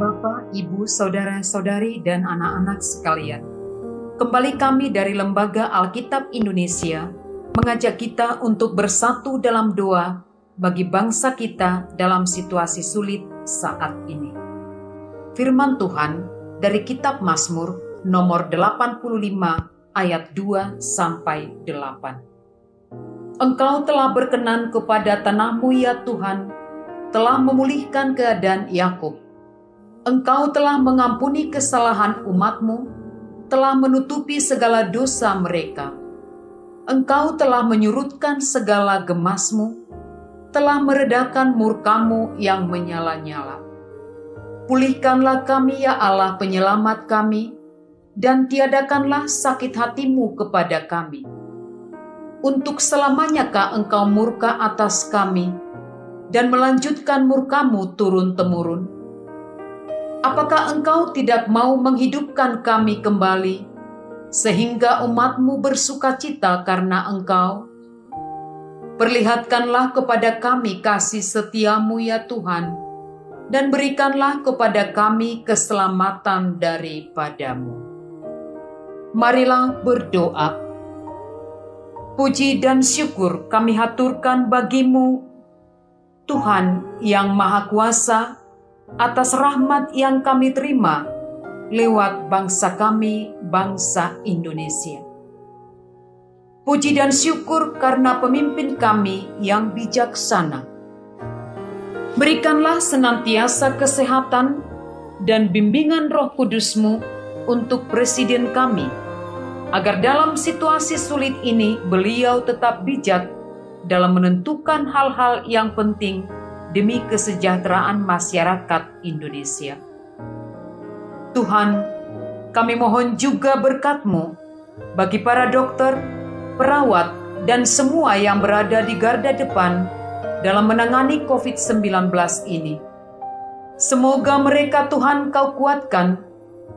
Bapak, Ibu, Saudara-saudari, dan anak-anak sekalian. Kembali kami dari Lembaga Alkitab Indonesia mengajak kita untuk bersatu dalam doa bagi bangsa kita dalam situasi sulit saat ini. Firman Tuhan dari kitab Mazmur nomor 85 ayat 2 sampai 8. Engkau telah berkenan kepada tanahmu ya Tuhan, telah memulihkan keadaan Yakub Engkau telah mengampuni kesalahan umatmu, telah menutupi segala dosa mereka. Engkau telah menyurutkan segala gemasmu, telah meredakan murkamu yang menyala-nyala. Pulihkanlah kami ya Allah penyelamat kami, dan tiadakanlah sakit hatimu kepada kami. Untuk selamanyakah engkau murka atas kami, dan melanjutkan murkamu turun-temurun? Apakah engkau tidak mau menghidupkan kami kembali, sehingga umatmu bersuka cita karena engkau? Perlihatkanlah kepada kami kasih setiamu ya Tuhan, dan berikanlah kepada kami keselamatan daripadamu. Marilah berdoa. Puji dan syukur kami haturkan bagimu, Tuhan yang Maha Kuasa, atas rahmat yang kami terima lewat bangsa kami, bangsa Indonesia. Puji dan syukur karena pemimpin kami yang bijaksana. Berikanlah senantiasa kesehatan dan bimbingan roh kudusmu untuk Presiden kami, agar dalam situasi sulit ini beliau tetap bijak dalam menentukan hal-hal yang penting demi kesejahteraan masyarakat Indonesia. Tuhan, kami mohon juga berkat-Mu bagi para dokter, perawat, dan semua yang berada di garda depan dalam menangani COVID-19 ini. Semoga mereka Tuhan kau kuatkan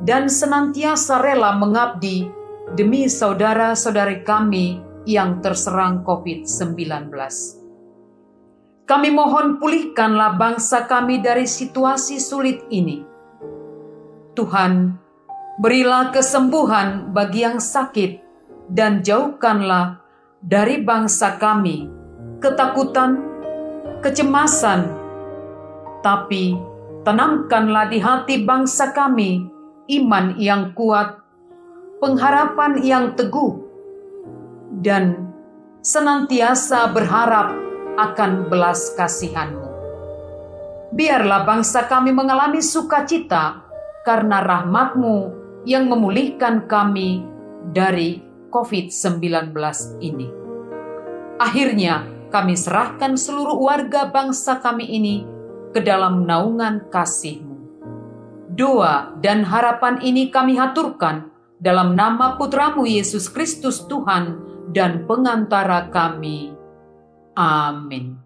dan senantiasa rela mengabdi demi saudara-saudari kami yang terserang COVID-19. Kami mohon pulihkanlah bangsa kami dari situasi sulit ini. Tuhan, berilah kesembuhan bagi yang sakit dan jauhkanlah dari bangsa kami ketakutan, kecemasan, tapi tanamkanlah di hati bangsa kami iman yang kuat, pengharapan yang teguh, dan senantiasa berharap akan belas kasihanmu. Biarlah bangsa kami mengalami sukacita karena rahmatmu yang memulihkan kami dari COVID-19 ini. Akhirnya, kami serahkan seluruh warga bangsa kami ini ke dalam naungan kasih-Mu. Doa dan harapan ini kami haturkan dalam nama Putramu Yesus Kristus Tuhan dan pengantara kami. Amen.